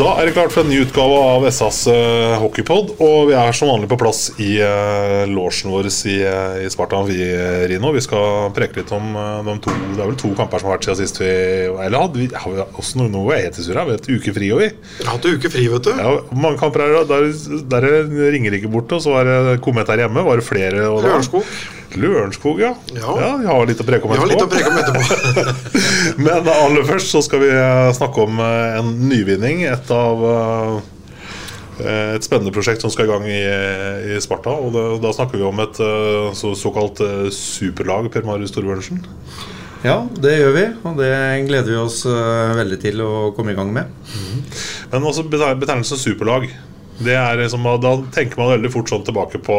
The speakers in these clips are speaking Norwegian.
Da er det klart for en ny utgave av SAs uh, hockeypod. Og vi er som vanlig på plass i uh, losjen vår i, uh, i Sparta Amfi, Rino. Vi skal preke litt om uh, de to Det er vel to kamper som har vært siden sist vi Eller hadde vi, har vi også noe, noe surra? Vi har et uke fri, og vi. Hatt uke fri, vet du. Ja, mange kamper er det? Der, der er Ringerike borte, og så var det Komet her hjemme. Var det flere? og da? Lørenskog. Lørenskog, ja. Ja. Vi har litt å preke om Vi har litt å etterpå. preke om etterpå. Men aller først så skal vi eh, snakke om eh, en nyvinning. Et av eh, et spennende prosjekt som skal i gang i, i Sparta. Og da, da snakker vi om et så, såkalt superlag, Per Marius Torbjørnsen. Ja, det gjør vi, og det gleder vi oss veldig til å komme i gang med. Men også betegnelsen superlag. Det er liksom, Da tenker man veldig fort sånn tilbake på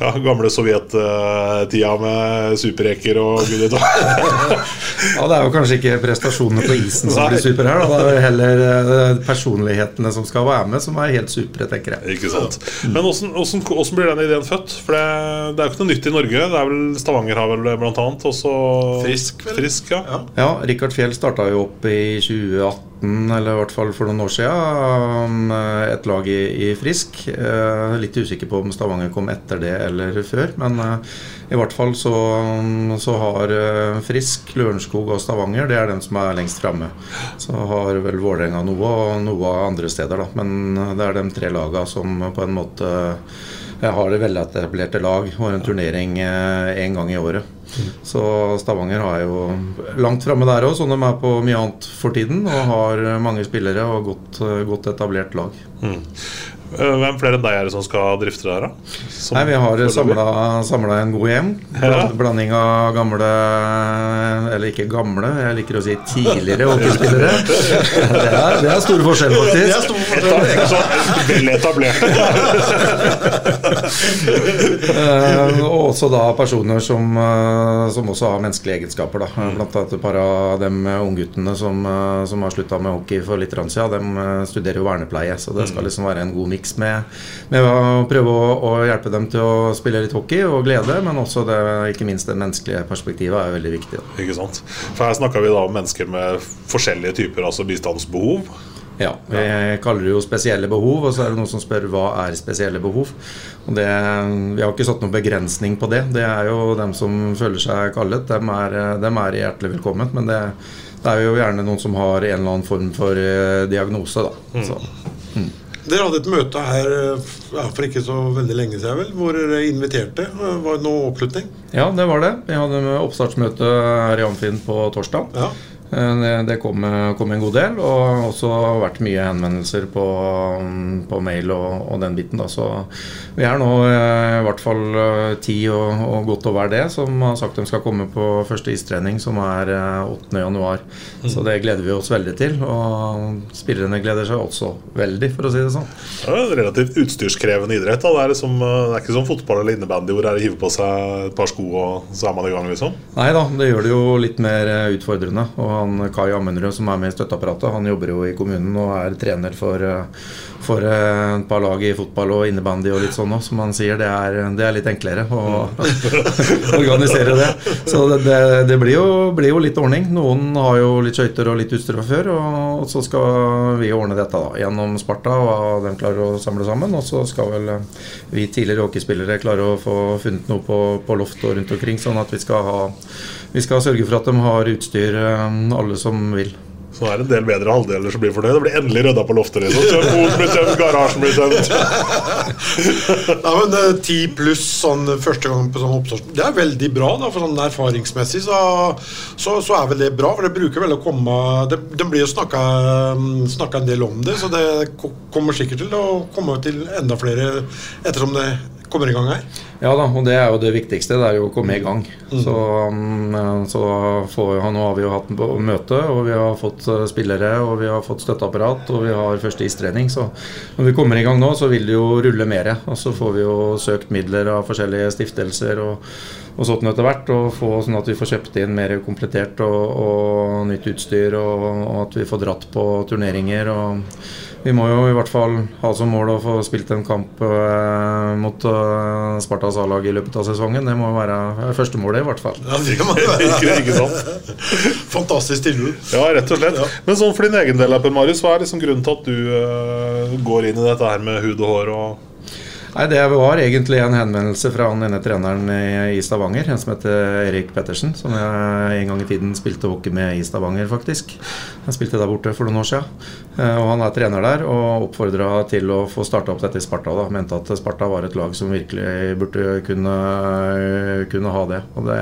ja, gamle sovjettida med superreker og gud vet hva. Ja, Det er jo kanskje ikke prestasjonene på isen som Nei. blir super her, da. det er heller eh, personlighetene som skal være med, som er helt supre, tenker jeg. Ikke sant. Men hvordan, blir den ideen født? For det, det er jo ikke noe nytt i Norge. Det er vel Stavanger har vel blant annet også Frisk, vel? Frisk, ja. Ja. Ja, Rikard Fjell starta jo opp i 2018, eller i hvert fall for noen år siden, et lag i, i Frisk. Eh, Litt usikker på om Stavanger kom etter det eller før, men eh, i hvert fall så, så har eh, Frisk, Lørenskog og Stavanger det er dem som er lengst framme. Så har vel Vålerenga noe, og noe andre steder, da. Men eh, det er de tre lagene som på en måte jeg har det veletablerte lag og en turnering én gang i året. Så Stavanger har jo langt framme der òg, som de er på mye annet for tiden. Og har mange spillere og godt, godt etablert lag. Eh, Hvem flere enn deg er det som skal drifte det her, da? Som Nei, Vi har samla en god gjeng. Bland, blanding av gamle Eller ikke gamle, jeg liker å si tidligere hockeyspillere. Det er, det er store forskjeller, faktisk. Så Vel etablerte. Eh, og også da personer som, eh, som også har menneskelige egenskaper. Da. Blant annet et par av de ungguttene som, eh, som har slutta med hockey for litt siden, de eh, studerer jo vernepleie. Så det skal liksom være en god miks med, med å prøve å, å hjelpe dem til å spille litt hockey og glede, men også det, ikke minst det menneskelige perspektivet er veldig viktig. Da. Ikke sant? For her snakker vi da om mennesker med forskjellige typer altså bistandsbehov. Ja, Vi kaller det jo spesielle behov, og så er det noen som spør hva er spesielle behov. Og det, Vi har ikke satt noen begrensning på det. Det er jo dem som føler seg kallet. Dem er, dem er hjertelig velkommen. Men det, det er jo gjerne noen som har en eller annen form for eh, diagnose. da. Så, Dere hadde et møte her eh, ja, for ikke så veldig lenge siden, vel, hvor dere inviterte. Eh, Var det noe oppslutning? ja, det var det. Vi hadde oppstartsmøte her i Amfinn på torsdag. Ja. Eh, Det, kom, kom en god del, og også vært mye henvendelser på, på mail og, og den biten. Da. Så vi er nå eh, i hvert fall eh, ti og, og godt over det som har sagt de skal komme på første istrening, som er eh, 8. januar. Så det gleder vi oss veldig til. Og spillerne gleder seg også veldig, for å si det sånn. Det er en relativt utstyrskrevende idrett. Da. Det, er liksom, det er ikke som fotball eller innebandy hvor det er å hive på seg et par sko, og så er man i gang, liksom. Nei da, det gjør det jo litt mer utfordrende. Og han Kai Amundrud som er med i støtteapparatet, han jobber jo i kommunen og er trener for, eh, for eh, et par lag i fotball og innebandy og litt sånn òg. Som han sier, det er, det er litt enklere å organisere det. Så det, det, det blir, jo, blir jo litt ordning. Noen har jo litt skøyter og litt utstyr fra før, og så skal vi ordne dette da, gjennom Sparta og de klarer å samle sammen. Og så skal vel eh, vi tidligere hockeyspillere klare å få funnet noe på, på loft og rundt omkring, sånn at vi skal ha vi skal sørge for at de har utstyr, alle som vil. Så det er en del bedre halvdeler som blir fornøyd. Det blir endelig rydda på loftet. Liksom. Så Boden blir tømt, garasjen blir tømt. Nei, men eh, Ti pluss sånn første gang på sånn oppstart Det er veldig bra. da, for sånn Erfaringsmessig så, så, så er vel det bra. For det bruker vel å komme Det, det blir jo snakka, snakka en del om det, så det kommer sikkert til å komme til enda flere ettersom det kommer i gang her. Ja da, og det er jo det viktigste. Det er jo å komme i gang. Så, mm, så får, nå har vi jo hatt på møte, og vi har fått eh, spillere, og vi har fått støtteapparat, og vi har første istrening. Så når vi kommer i gang nå, så vil det jo rulle mer. Og så får vi jo søkt midler av forskjellige stiftelser og, og sånn etter hvert. Og få sånn at vi får kjøpt inn mer komplettert og, og nytt utstyr, og, og at vi får dratt på turneringer. og vi må jo i hvert fall ha som mål å få spilt en kamp eh, mot eh, Spartas A-lag i løpet av sesongen. Det må jo være førstemålet, i hvert fall. Ja, det må det Ikke, være. ikke sant? Fantastisk tilbud. Ja, rett og slett. Men sånn for din egen del, Marius, hva er liksom grunnen til at du eh, går inn i dette her med hud og hår? og Nei, Det var egentlig en henvendelse fra han ene treneren i, Stavanger, en som heter Erik Pettersen. Som jeg en gang i tiden spilte hockey med i Stavanger, faktisk. Jeg spilte der borte for noen år siden. Eh, Og han er trener der og oppfordra til å få starta opp dette i Sparta. da, Mente at Sparta var et lag som virkelig burde kunne, kunne ha det. Og det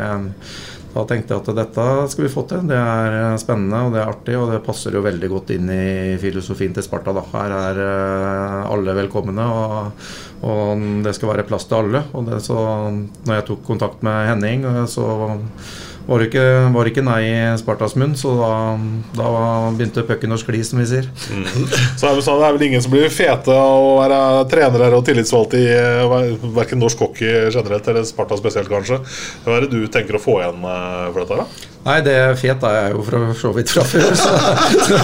da tenkte jeg at dette skal vi få til. Det er spennende og det er artig, og det passer jo veldig godt inn i filosofien til Sparta. Da. Her er eh, alle velkomne, og, og det skal være plass til alle. Og det, så når jeg tok kontakt med Henning, eh, så var det ikke, var det ikke nei i Spartas munn, så da, da begynte pucken å skli, som vi sier. Så er det, sånn, det er vel ingen som blir fete av å være trenere og tillitsvalgt i verken norsk hockey generelt eller Sparta spesielt, kanskje. Hva er det du tenker å få igjen eh, for dette? da? Nei, det fet er jeg jo for så vidt fra før, så, så,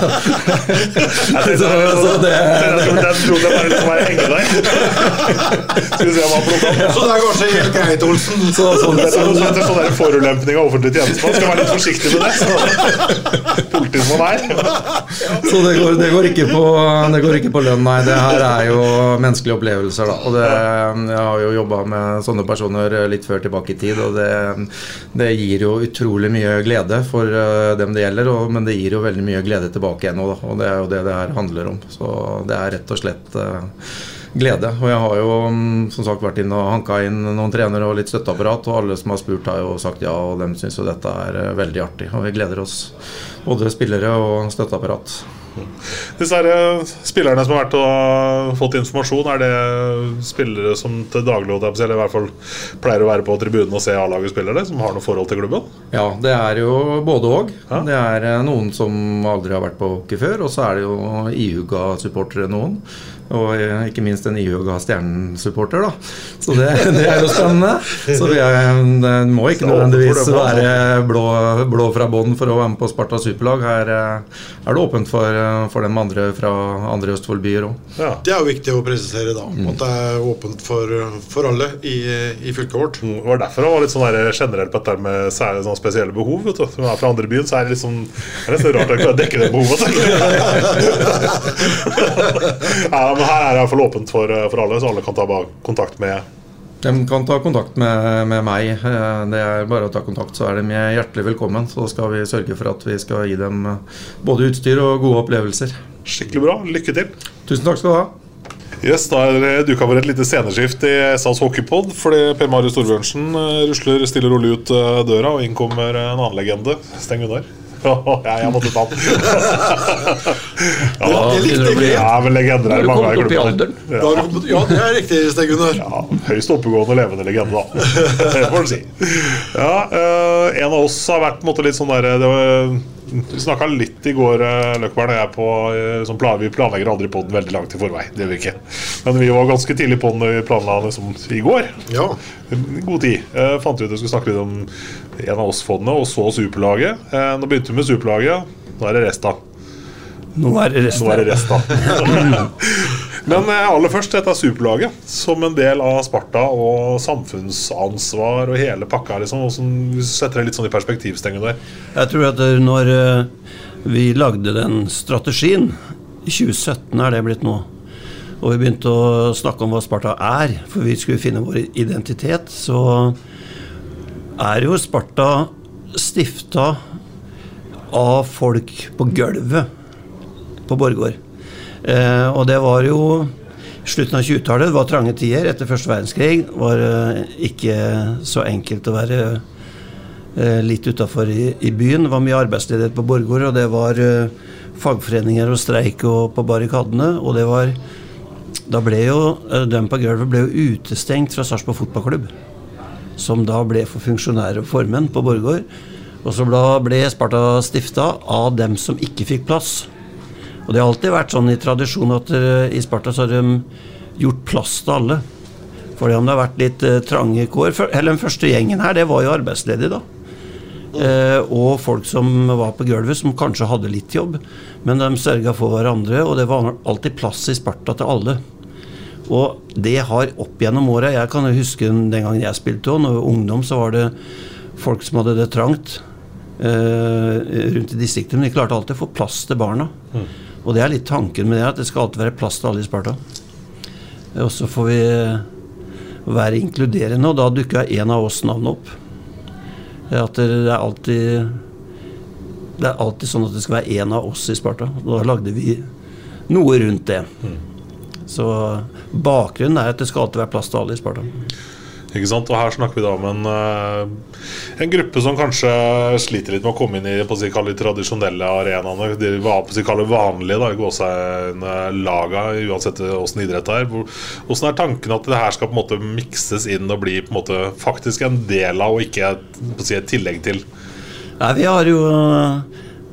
så, så det jeg trodde det bare liksom var henge der. Skal vi se om han plukker opp. Så det er kanskje helt greit, Olsen. så, sånn, Dette er heter sånn der forulempning av offentlig tjenestemann. Skal være litt forsiktig med det. Så. Politi her. er. Så det går, det, går ikke på, det går ikke på lønn, nei. Det her er jo menneskelige opplevelser, da. Og det, jeg har jo jobba med sånne personer litt før tilbake i tid, og det, det gir jo utrolig mye glede for eh, dem det gjelder, og, men det gir jo veldig mye glede tilbake igjen da. Og det er jo det det her handler om. Så det er rett og slett eh, glede. Og jeg har jo mm, som sagt vært inn og hanka inn noen trenere og litt støtteapparat, og alle som har spurt, har jo sagt ja, og de syns jo dette er eh, veldig artig. Og vi gleder oss, både spillere og støtteapparat. Disse her, eh, spillerne som har vært og fått informasjon, er det spillere som til daglig eller i hvert fall pleier å være på tribunen og se A-laget spille som har noe forhold til klubben? Ja, det er jo både. Ja. Det er eh, noen som aldri har vært på hockey før, og så er det jo ihuga supportere noen. Og eh, ikke minst en ihuga Stjernen-supporter, da. Så det, det er jo spennende. Så vi er, det må ikke nødvendigvis være blå, blå fra bånn for å være med på Sparta superlag. Her eh, er det åpent for, eh, for dem andre fra andre Østfold-byer òg. Ja. Det er jo viktig å presisere da, at det er åpent for, for alle i, i fylket vårt. Det var derfor han var litt sånn generell på dette med særlig sånne spesielle behov. Vet du. Som er fra andre byen, så er det liksom Det er nesten rart å klare dekke det behovet. ja, men her er det i hvert fall åpent for, for alle, så alle kan ta kontakt med De kan ta kontakt med, med meg. Eh, Det er bare å ta kontakt, så er de hjertelig velkommen. Så skal vi sørge for at vi skal gi dem eh, både utstyr og gode opplevelser. Skikkelig bra. Lykke til. Tusen takk skal du ha. Yes, Da er det duka for et lite sceneskift i SAS hockeypod. Fordi Per Marius Storbjørnsen eh, rusler stille og rolig ut eh, døra, og inn kommer en annen legende. Steng Gunnar. Ja, jeg måtte ta den. ja, det likte jeg ja, men legender er mange har du kommet- Ja, det er riktig, Stein Gunnar. Ja, høyst oppegående levende legende, da. Det får du si. Ja, eh, en av oss har vært på en måte litt sånn der Vi snakka litt i går, uh, Løkberg og jeg, på eh, sånn plan, Vi planlegger aldri på den veldig langt i forvei. Det gjør vi ikke. Men vi var ganske tidlig på den vi planla liksom, i går. Ja. God tid. Eh, fant ut at vi skulle snakke litt om en av oss-fondene, og så Superlaget. Eh, nå begynte vi med Superlaget. Nå er det Resta. Nå er det resten. Nå er det resten. Men eh, aller først dette Superlaget, som en del av Sparta og samfunnsansvar og hele pakka. liksom, Hvordan setter det litt sånn i perspektivstengen der? Jeg tror at når eh, vi lagde den strategien, i 2017 er det blitt nå, og vi begynte å snakke om hva Sparta er, for vi skulle finne vår identitet, så er jo Sparta stifta av folk på gulvet på Borregaard. Eh, og det var jo slutten av 20-tallet. Det var trange tider etter første verdenskrig. Var eh, ikke så enkelt å være eh, litt utafor i, i, byen. Det var mye arbeidsledighet på Borregaard, og det var eh, fagforeninger og streik og på barrikadene. Og det var Da ble jo eh, dem på gulvet ble jo utestengt fra Sarpsborg fotballklubb. Som da ble for funksjonærer og formenn på Borregaard. Og så ble Sparta stifta av dem som ikke fikk plass. Og det har alltid vært sånn i tradisjon at uh, i Sparta så har de gjort plass til alle. Fordi om det har vært litt uh, trange kår Eller den første gjengen her, det var jo arbeidsledige, da. Uh, og folk som var på gulvet, som kanskje hadde litt jobb. Men de sørga for hverandre, og det var alltid plass i Sparta til alle. Og det har opp gjennom åra Jeg kan jo huske den gangen jeg spilte òg, når ungdom, så var det folk som hadde det trangt rundt i distriktet, men de klarte alltid å få plass til barna. Mm. Og det er litt tanken med det, at det skal alltid være plass til alle i Sparta. Og så får vi være inkluderende, og da dukka en av oss navnet opp. At det er alltid Det er alltid sånn at det skal være en av oss i Sparta. Da lagde vi noe rundt det. Så bakgrunnen er at det skal alltid være plass til alle i Sparta. Ikke sant? Og her snakker vi da om en, eh, en gruppe som kanskje sliter litt med å komme inn i på si, de tradisjonelle arenaene. De på si, vanlige da, gåsehudlaga, uansett åssen idrett det er. Hvordan er tanken at det her skal på en måte mikses inn og bli på en måte faktisk en del av, og ikke på si, et tillegg til? Nei, vi har jo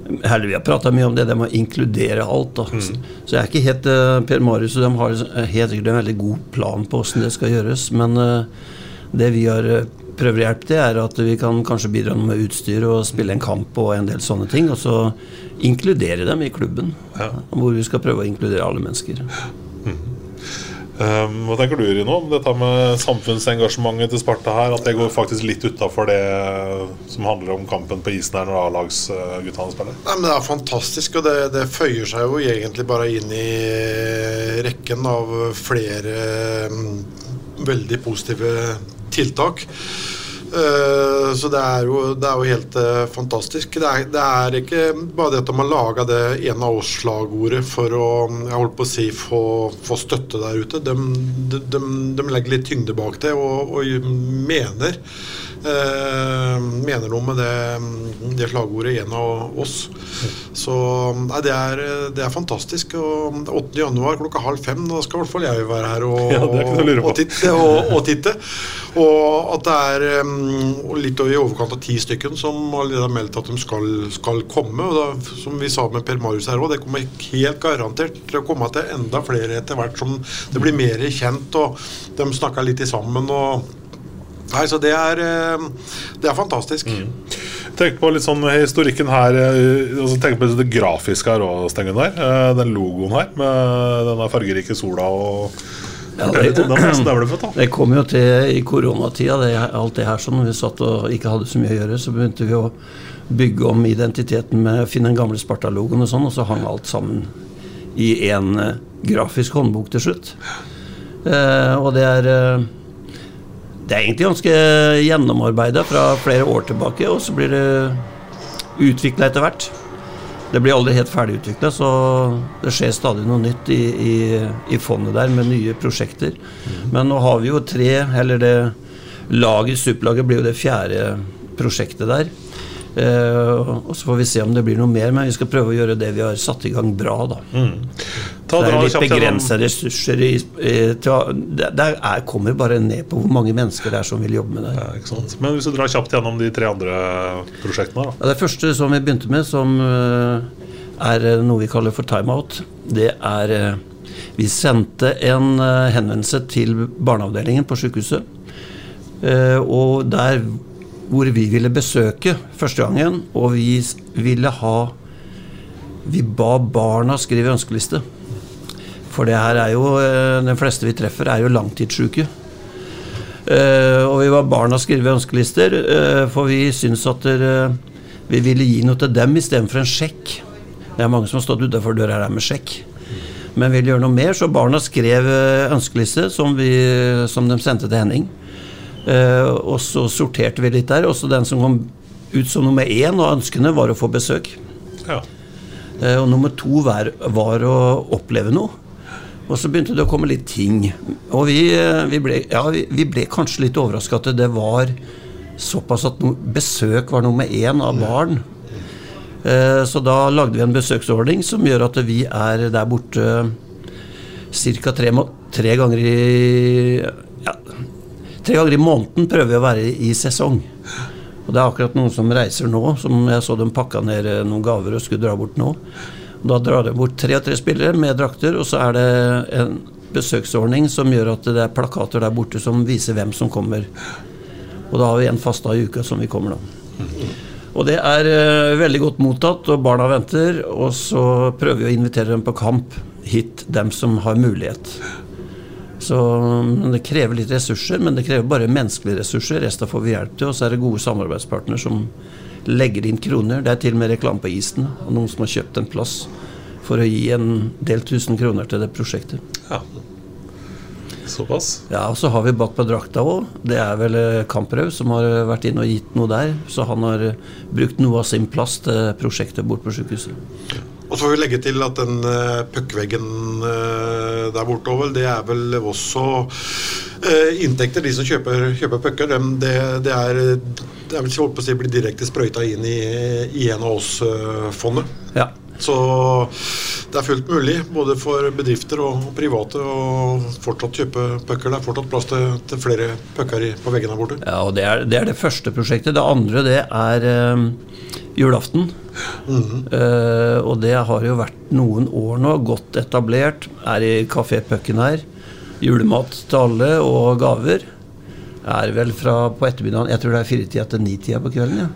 Heller, vi har prata mye om det, det med å inkludere alt. Mm. Så jeg er ikke helt uh, Per Marius og de har helt sikkert en veldig god plan på hvordan det skal gjøres. Men uh, det vi har eh, prøver å hjelpe til, er at vi kan kanskje bidra med utstyr og spille en kamp og en del sånne ting. Og så inkludere dem i klubben. Ja. Hvor vi skal prøve å inkludere alle mennesker. Mm. Um, hva tenker du Rino, om dette med samfunnsengasjementet til Sparta her? At det går faktisk litt utafor det som handler om kampen på isen her når A-lagsguttene spiller? Nei, men Det er fantastisk, og det, det, føyer seg jo egentlig bare inn i rekken av flere um, veldig positive tiltak. Uh, så det er jo, det er jo helt uh, fantastisk. Det er, det er, ikke bare det at man laga det en av oss-slagordet for å jeg holdt på å si, få, få støtte der ute. De, de, de, legger litt tyngde bak det og, og mener mener noe med det, det slagordet en av oss. Så nei, det, er, det, er, fantastisk. Og 8. januar klokka halv fem, da skal i hvert fall jeg være her og, ja, og, titte, og, og, titte. Og at det er um, litt i overkant av ti stykken som har meldt at de skal, skal komme. Og da, som vi sa med Per Marius her òg, det kommer helt garantert til å komme til enda flere etter hvert som det blir mer kjent, og de snakker litt sammen. og Nei, så det er, eh, det er fantastisk. Mm. Tenk på litt sånn historikken her eh, altså Tenk på det grafiske her òg, Stengen. der eh, Den logoen her med denne fargerike sola og ja, det, det, det, kom jo til i koronatida, det, alt det her sånn. Når vi satt og ikke hadde så mye å gjøre, så begynte vi å bygge om identiteten med å finne den gamle Sparta-logoen og sånn, og så hang alt sammen i én grafisk håndbok til slutt. Eh, og det er det er egentlig ganske gjennomarbeida fra flere år tilbake, og så blir det utvikla etter hvert. Det blir aldri helt ferdig utvikla, så det skjer stadig noe nytt i, i, i, fondet der med nye prosjekter. Mm. Men nå har vi jo tre, eller det laget, superlaget blir jo det fjerde prosjektet der. Eh, og Så får vi se om det blir noe mer, men vi skal prøve å gjøre det vi har satt i gang, bra. da. Mm. Det er litt begrensa ressurser. I, i, til, det, det er, kommer bare ned på hvor mange mennesker det er som vil jobbe med det. Ja, men hvis du drar kjapt gjennom de tre andre prosjektene? da? Ja, det første som vi begynte med, som uh, er noe vi kaller for timeout, det er uh, Vi sendte en henvendelse til barneavdelingen på sykehuset. og der hvor vi ville besøke første gangen, og vi ville ha Vi ba barna skrive ønskeliste. For det her er jo Den fleste vi treffer, er jo langtidssyke. Uh, og vi var barna skrive ønskelister, uh, for vi syns at der, vi ville gi noe til dem istedenfor en sjekk. Det er mange som har stått utafor døra her med sjekk. Men vil gjøre noe mer, så barna skrev ønskeliste som, vi, som de sendte til Henning. Uh, og så sorterte vi litt der. Også den som kom ut som nummer én av ønskene, var å få besøk. Ja. Eh, Og nummer to var, var å oppleve noe. Og så begynte det å komme litt ting. Og vi, eh, vi, ble, ja, vi, ble kanskje litt overraska at det var såpass at no, besøk var nummer én av barn. Eh, Så da lagde vi en besøksordning som gjør at vi er der borte ca. Tre, tre ganger i ja, Tre ganger i måneden prøver vi å være i sesong. Og det er akkurat noen som reiser nå, som jeg så dem pakka ned eh, noen gaver og skulle dra bort nå. Da drar de bort tre og tre spillere med drakter, og så er det en besøksordning som gjør at det er plakater der borte som viser hvem som kommer. Og da har vi en fast dag i uka som vi kommer da. Og det er uh, veldig godt mottatt, og barna venter. Og så prøver vi å invitere dem på kamp hit, dem som har mulighet. Så Det krever litt ressurser, men det krever bare menneskelige ressurser. Resten får vi hjelp til. Og så er det gode samarbeidspartnere som legger inn kroner. Det er til og med reklame på isen, og noen som har kjøpt en plass for å gi en del tusen kroner til det prosjektet. Ja. Såpass. Ja, og så har vi bak på drakta òg. Det er vel Kamprau som har vært inne og gitt noe der. Så han har eh, brukt noe av sin plass til prosjektet bort på sykehuset. Og så får vi legge til at den puckveggen eh, der borte over, det er vel også eh, inntekter. De som kjøper, kjøper pucker, det, det er det er vel holdt på å si blir direkte sprøyta inn i, i en av oss-fondet. Ja. Så det er fullt mulig, både for bedrifter og private, å fortsatt kjøpe pucker. Det er fortsatt plass til, til flere pucker på veggene her borte. Ja, og det er, det er det første prosjektet. Det andre det er eh, julaften. Eh, og det har jo vært noen år nå, godt etablert. Er i Kafé Pucken her. Julemat til alle og gaver. Er vel fra på ettermiddagen Jeg tror det er firetida til nitida på kvelden. ja.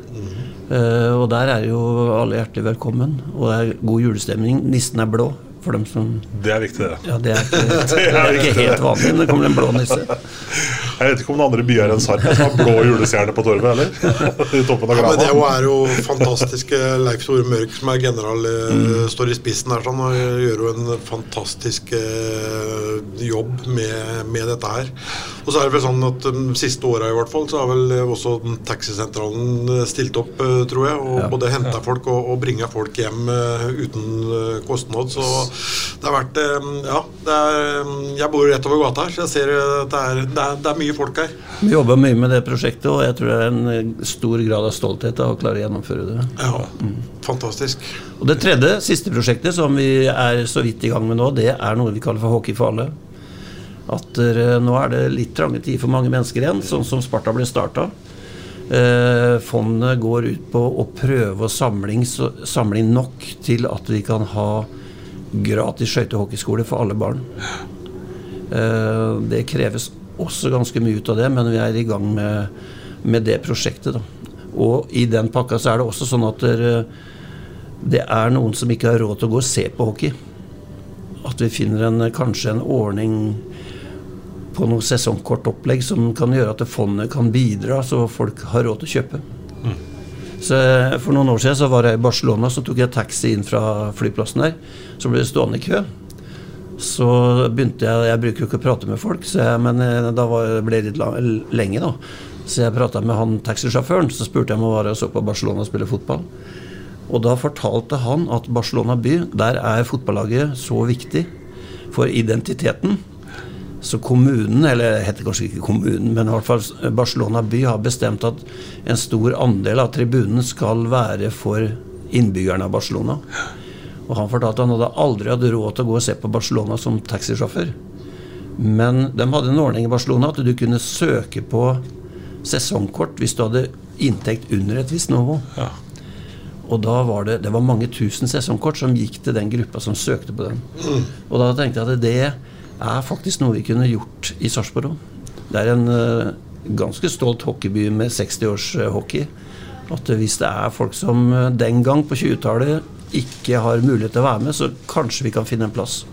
Eh, og der er jo alle hjertelig velkommen. Og det er god julestemning. Nissen er blå. For dem som Det er viktig, det. Ja, det er ikke, Det er ikke helt vanlig, men det kommer en blå nisse. Jeg vet ikke om det andre byer enn Sarpsborg som har blå julestjerne på torvet, heller? I toppen av Ja, men det er jo- fantastiske Leif Tore Mørk som er general, mm. står i spissen her sånn, og gjør jo en fantastisk eh, jobb med, med dette her. Og så er det vel sånn at de siste åra i hvert fall, så har vel eh, også taxisentralen eh, stilt opp, eh, tror jeg. Og Ja. både henta folk og, og bringa folk hjem eh, uten eh, kostnad. Så det har vært eh, Ja, det er, jeg bor rett over gata her, så jeg ser eh, at det er, det er, det er mye folk her. Vi jobber mye med det prosjektet, og jeg tror det er en eh, stor grad av stolthet av å klare å gjennomføre det. Ja, fantastisk. Og det tredje, siste prosjektet som vi er så vidt i gang med nå, det er noe vi kaller for Hockey for alle. At eh, nå er det litt trange tider for mange mennesker igjen, sånn som Sparta ble starta. Eh, fondet går ut på å prøve å samle inn nok til at vi kan ha gratis skøytehockeyskole for alle barn. Eh, det kreves også ganske mye ut av det, men vi er i gang med, med det prosjektet. Da. Og i den pakka så er det også sånn at der, det er noen som ikke har råd til å gå og se på hockey. At vi finner en, kanskje en ordning på noe sesongkortopplegg som kan gjøre at fondet kan bidra, så folk har råd til å kjøpe. Så eh, For noen år siden så var jeg i Barcelona, så tok jeg taxi inn fra flyplassen der. Så ble jeg stående i kø. Så begynte jeg Jeg bruker jo ikke å prate med folk, jeg, men eh, da var, ble det litt lang, lenge, da. Så jeg prata med han taxisjåføren, så spurte jeg om han var og så på Barcelona spille fotball. Og da fortalte han at Barcelona by, der er fotballaget så viktig for identiteten. Så kommunen, eller det heter kanskje ikke kommunen, men i hvert fall Barcelona by har bestemt at en stor andel av tribunen skal være for innbyggerne av Barcelona. Og han fortalte at han hadde aldri hatt råd til å gå og se på Barcelona som taxisjåfør. Men de hadde en ordning i Barcelona at du kunne søke på sesongkort hvis du hadde inntekt under et visst nivå. Og da var det, det var mange tusen sesongkort som gikk til den gruppa som søkte på den. Og da tenkte jeg at det er faktisk noe vi kunne gjort i Sarpsborg òg. Det er en uh, ganske stolt hockeyby med 60 års uh, hockey. At hvis det er folk som uh, den gang på 20-tallet ikke har mulighet til å være med, så kanskje vi kan finne en plass.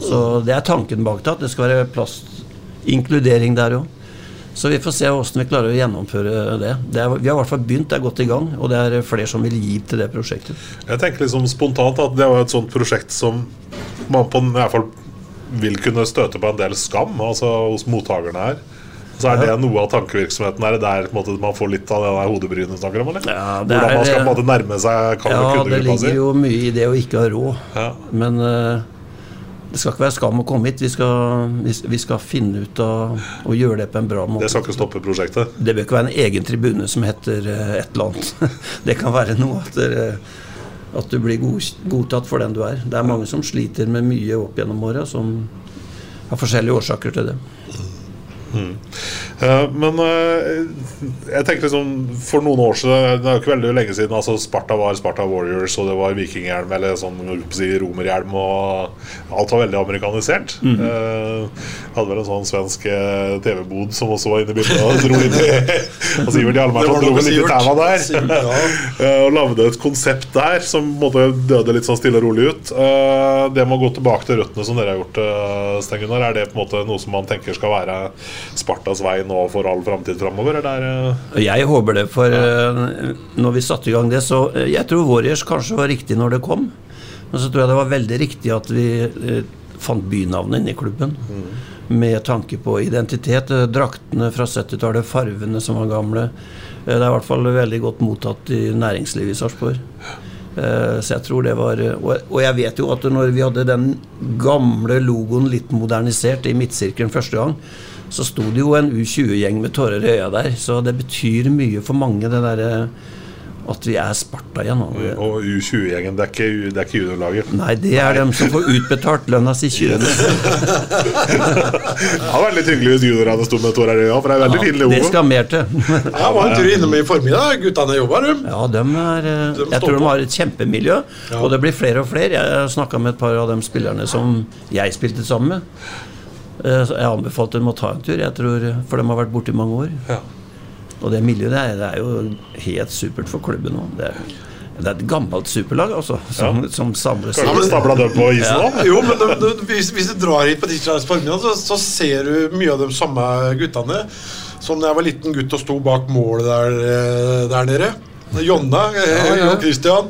Så det er tanken bak det, at det skal være plass, inkludering der òg. Så vi får se hvordan vi klarer å gjennomføre det. det er, vi har i hvert fall begynt, det er godt i gang, og det er flere som vil gi til det prosjektet. Jeg tenker liksom spontant at det var et sånt prosjekt som man på, i hvert fall vil kunne støte på en del skam altså hos mottakerne her. Så er det noe av tankevirksomheten der på en måte, man får litt av det der hodebrynet du snakker om? eller? Ja, det Hvordan man er- skal på en måte nærme seg kan Ja, det ligger jo mye i det å ikke ha råd. Men uh, det skal ikke være skam å komme hit. Vi skal, vi, vi skal finne ut av å gjøre det på en bra måte. Det skal ikke stoppe prosjektet? Det bør ikke være en egen tribune som heter uh, et eller annet. Det kan være noe at, dere- at du blir god, godtatt for den du er. Det er mange som sliter med mye opp gjennom åra, som har forskjellige årsaker til det. Mm. Eh, men eh, jeg tenker liksom for noen år siden Det er jo ikke veldig lenge siden altså Sparta var Sparta Warriors, og det var vikinghjelm eller sånn si, romerhjelm, og alt var veldig amerikanisert. Mhm. Eh, hadde vel en sånn svensk TV-bod som også var inne i bildet og dro inn i og Sivert Det Hjalmarsson var dro litt i tæva der. Sivert, ja. Og lagde et konsept der som måtte døde litt sånn stille og rolig ut. Det med å gå tilbake til røttene som dere har gjort, Sten Gunnar, er det på en måte noe som man tenker skal være Spartas vei nå for all framtid framover? Er Jeg håper det, for eh, når vi satte i gang det, så eh, Jeg tror Warriors kanskje var riktig når det kom. Men så tror jeg det var veldig riktig at vi eh, fant bynavnet inne i klubben. Med tanke på identitet. Draktene fra 70-tallet, farvene som var gamle. Det er i hvert fall veldig godt mottatt i næringslivet i Sarpsborg. Så jeg tror det var Og jeg vet jo at når vi hadde den gamle logoen litt modernisert i midtsirkelen første gang, så sto det jo en U20-gjeng med tårer i øya der. Så det betyr mye for mange, det derre at vi er Sparta igjen. Og, Og U20-gjengen, det er ikke, det er ikke juniorlaget? Nei, det er dem som får utbetalt lønna si 20. Det vært litt hyggelig hvis juniorene sto med tårer i øya, for det er veldig fin logo. Det skal mer til. Jeg var en tur innom i formiddag. Guttene jobba, de. Ja, dem er, eh, jeg tror de har et kjempemiljø, og det blir flere og flere. Jeg snakka med et par av de spillerne som jeg spilte sammen med. Eh, så Jeg anbefalte dem å ta en tur, jeg tror, for de har vært borte i mange år. Og det miljøet der, er, det er jo helt supert for klubben nå. Det er, det er et gammelt superlag, altså, som, som samles Kanskje stabla dem på isen da? Jo, men de, de, hvis, hvis du drar hit på tirsdags formiddag, så, så ser du mye av de samme guttene som da jeg var liten gutt og sto bak målet der, eh, der nede. Jonna, eh, Ja, ja. Christian,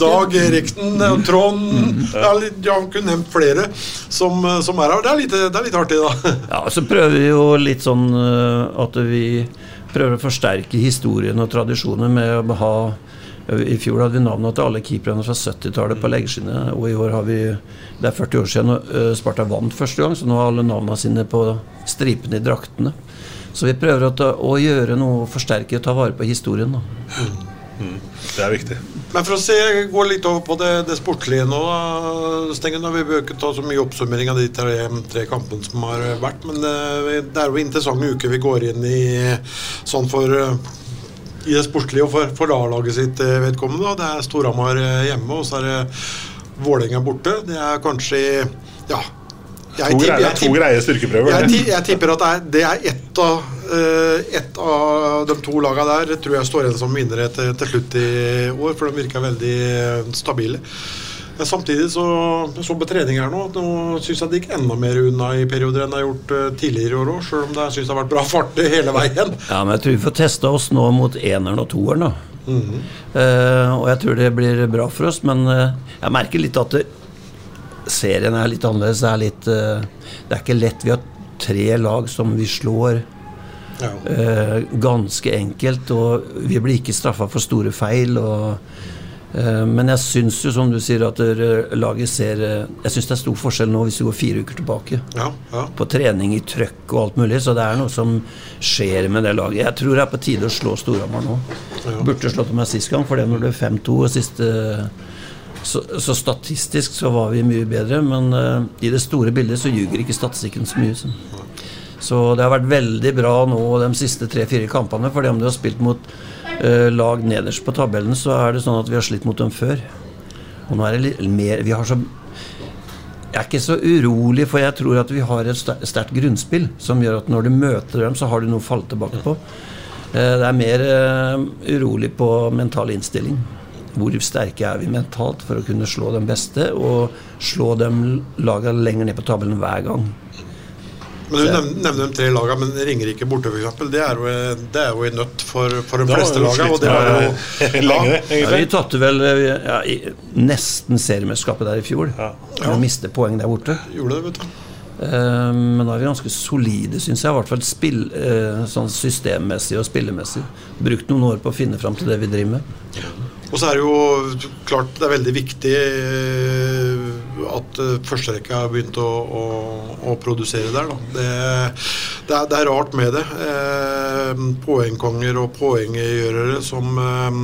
Dag-Erikten, eh, Trond ja, litt- ja, kunne nevnt flere som, eh, som er her. Det er litt, det er litt artig, da. Ja, så prøver vi jo litt sånn at vi prøver å forsterke historien og tradisjonen med å ha I fjor hadde vi navnet til alle keeperne fra 70-tallet på leggskinnet, og i år har vi Det er 40 år siden Sparta vant første gang, så nå har alle navnene sine på stripene i draktene. Så vi prøver å, ta, å gjøre noe, forsterke og ta vare på historien. Da. Det er viktig. Men for å se, gå litt over på det, det sportlige nå, Stengen. Vi bør ikke ta så mye oppsummering av de tre, tre kampene som har vært. Men det, det er jo interessante uker vi går inn i sånn for eh, i det sportslige og for, for A-laget sitt eh, vedkommende. Det er Storhamar eh, hjemme, og så er det Vålerenga borte. Det er kanskje Ja. To greie- to greie styrkeprøver, Jeg, jeg tipper at det er, det er ett av, et ett av de to lagene der tror jeg står igjen som vinnere til, til slutt i år, for de virker veldig eh, stabile. Men samtidig så så på trening her nå, nå syns jeg det gikk enda mer unna i perioder enn det har gjort eh, tidligere i år òg, sjøl om det syns det har vært bra fart hele veien. Ja, men jeg tror vi får testa oss nå mot eneren og toeren, da. Mm -hmm. uh, og jeg tror det blir bra for oss, men uh, jeg merker litt at det, serien er litt annerledes. Det er litt uh, Det er ikke lett. Vi har tre lag som vi slår eh, ganske enkelt, og vi blir ikke straffa for store feil. Og, uh, men jeg syns jo, som du sier, at laget ser Jeg syns det er stor forskjell nå hvis vi går fire uker tilbake. Ja, ja. På trening i trøkk og alt mulig, så det er noe som skjer med det laget. Jeg tror det er på tide å slå Storhamar nå. Burde slått dem sist gang, for det når det ble 5-2 og siste så, så statistisk så var vi mye bedre, men uh, i det store bildet så ljuger ikke statistikken så mye. Så. så det har vært veldig bra nå de siste tre-fire kampene. For om du har spilt mot uh, lag nederst på tabellen, så er det sånn at vi har slitt mot dem før. Og nå er det litt mer Vi har så jeg er ikke så urolig, for jeg tror at vi har et sterkt grunnspill som gjør at når du møter dem, så har du noe å falle tilbake på. Eh, Det er mer urolig på mental innstilling. Hvor sterke er vi mentalt for å kunne slå de beste, og slå dem laga lenger ned på tabellen hver gang. Men Du nevner, nevner de tre lagene, men Ringerike borte f.eks. Det, er jo- det er jo i nøtt for, for de Da fleste lagene. Og det var jo lenge, Ja, vi tapte vel ja, i, nesten seriemesterskapet der i fjor. Ja Vi mistet poeng der borte. Gjorde det, vet du. Eh, men da er vi ganske solide, syns jeg. I hvert fall spill, eh, sånn systemmessig og spillemessig. Brukt noen år på å finne fram til det vi driver med. Og så er det jo klart det er veldig viktig eh, at eh, førsterekka har begynt å, å, å produsere der. Da. Det, det, er, det, er, rart med det. Eh, poengkonger og poenggjørere som eh,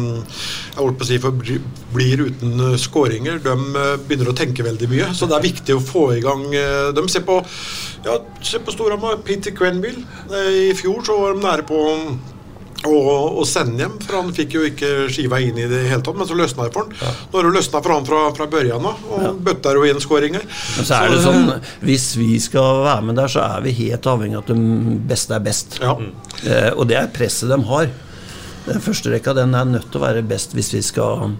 jeg holdt på å si for blir uten skåringer, de begynner å tenke veldig mye. Så det er viktig å få i gang De ser på, ja, på Storhamar. Peter Quenville. I fjor så var de nære på å sende hjem, for han fikk jo ikke skiva inn i det hele tatt. Men så løsna det for han. Ja. Nå har det løsna for han fra, fra børjan av, og ja. bøtter jo inn skåringer. Men så er det sånn, hvis vi skal være med der, så er vi helt avhengig av at de beste er best. Ja. Eh, og det er presset de har. Den første rekka den er nødt til å være best hvis vi skal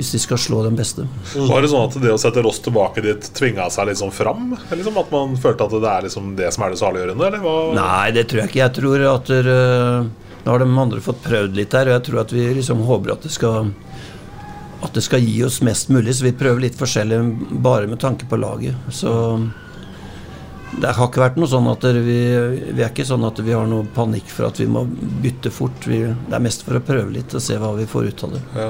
hvis de skal slå den beste. Mm. Var det sånn at det å sette Ross tilbake dit tvinga seg liksom fram? Liksom at man følte at det er liksom det som er det saliggjørende? Nei, det tror jeg ikke. Jeg tror at der, nå har de andre fått prøvd litt her, og jeg tror at vi liksom håper at det skal at det skal gi oss mest mulig, så vi prøver litt forskjellig bare med tanke på laget. Så det har ikke vært noe sånn at vi, vi, er ikke sånn at vi har noe panikk for at vi må bytte fort. Vi, det er mest for å prøve litt og se hva vi får ut av det. Ja.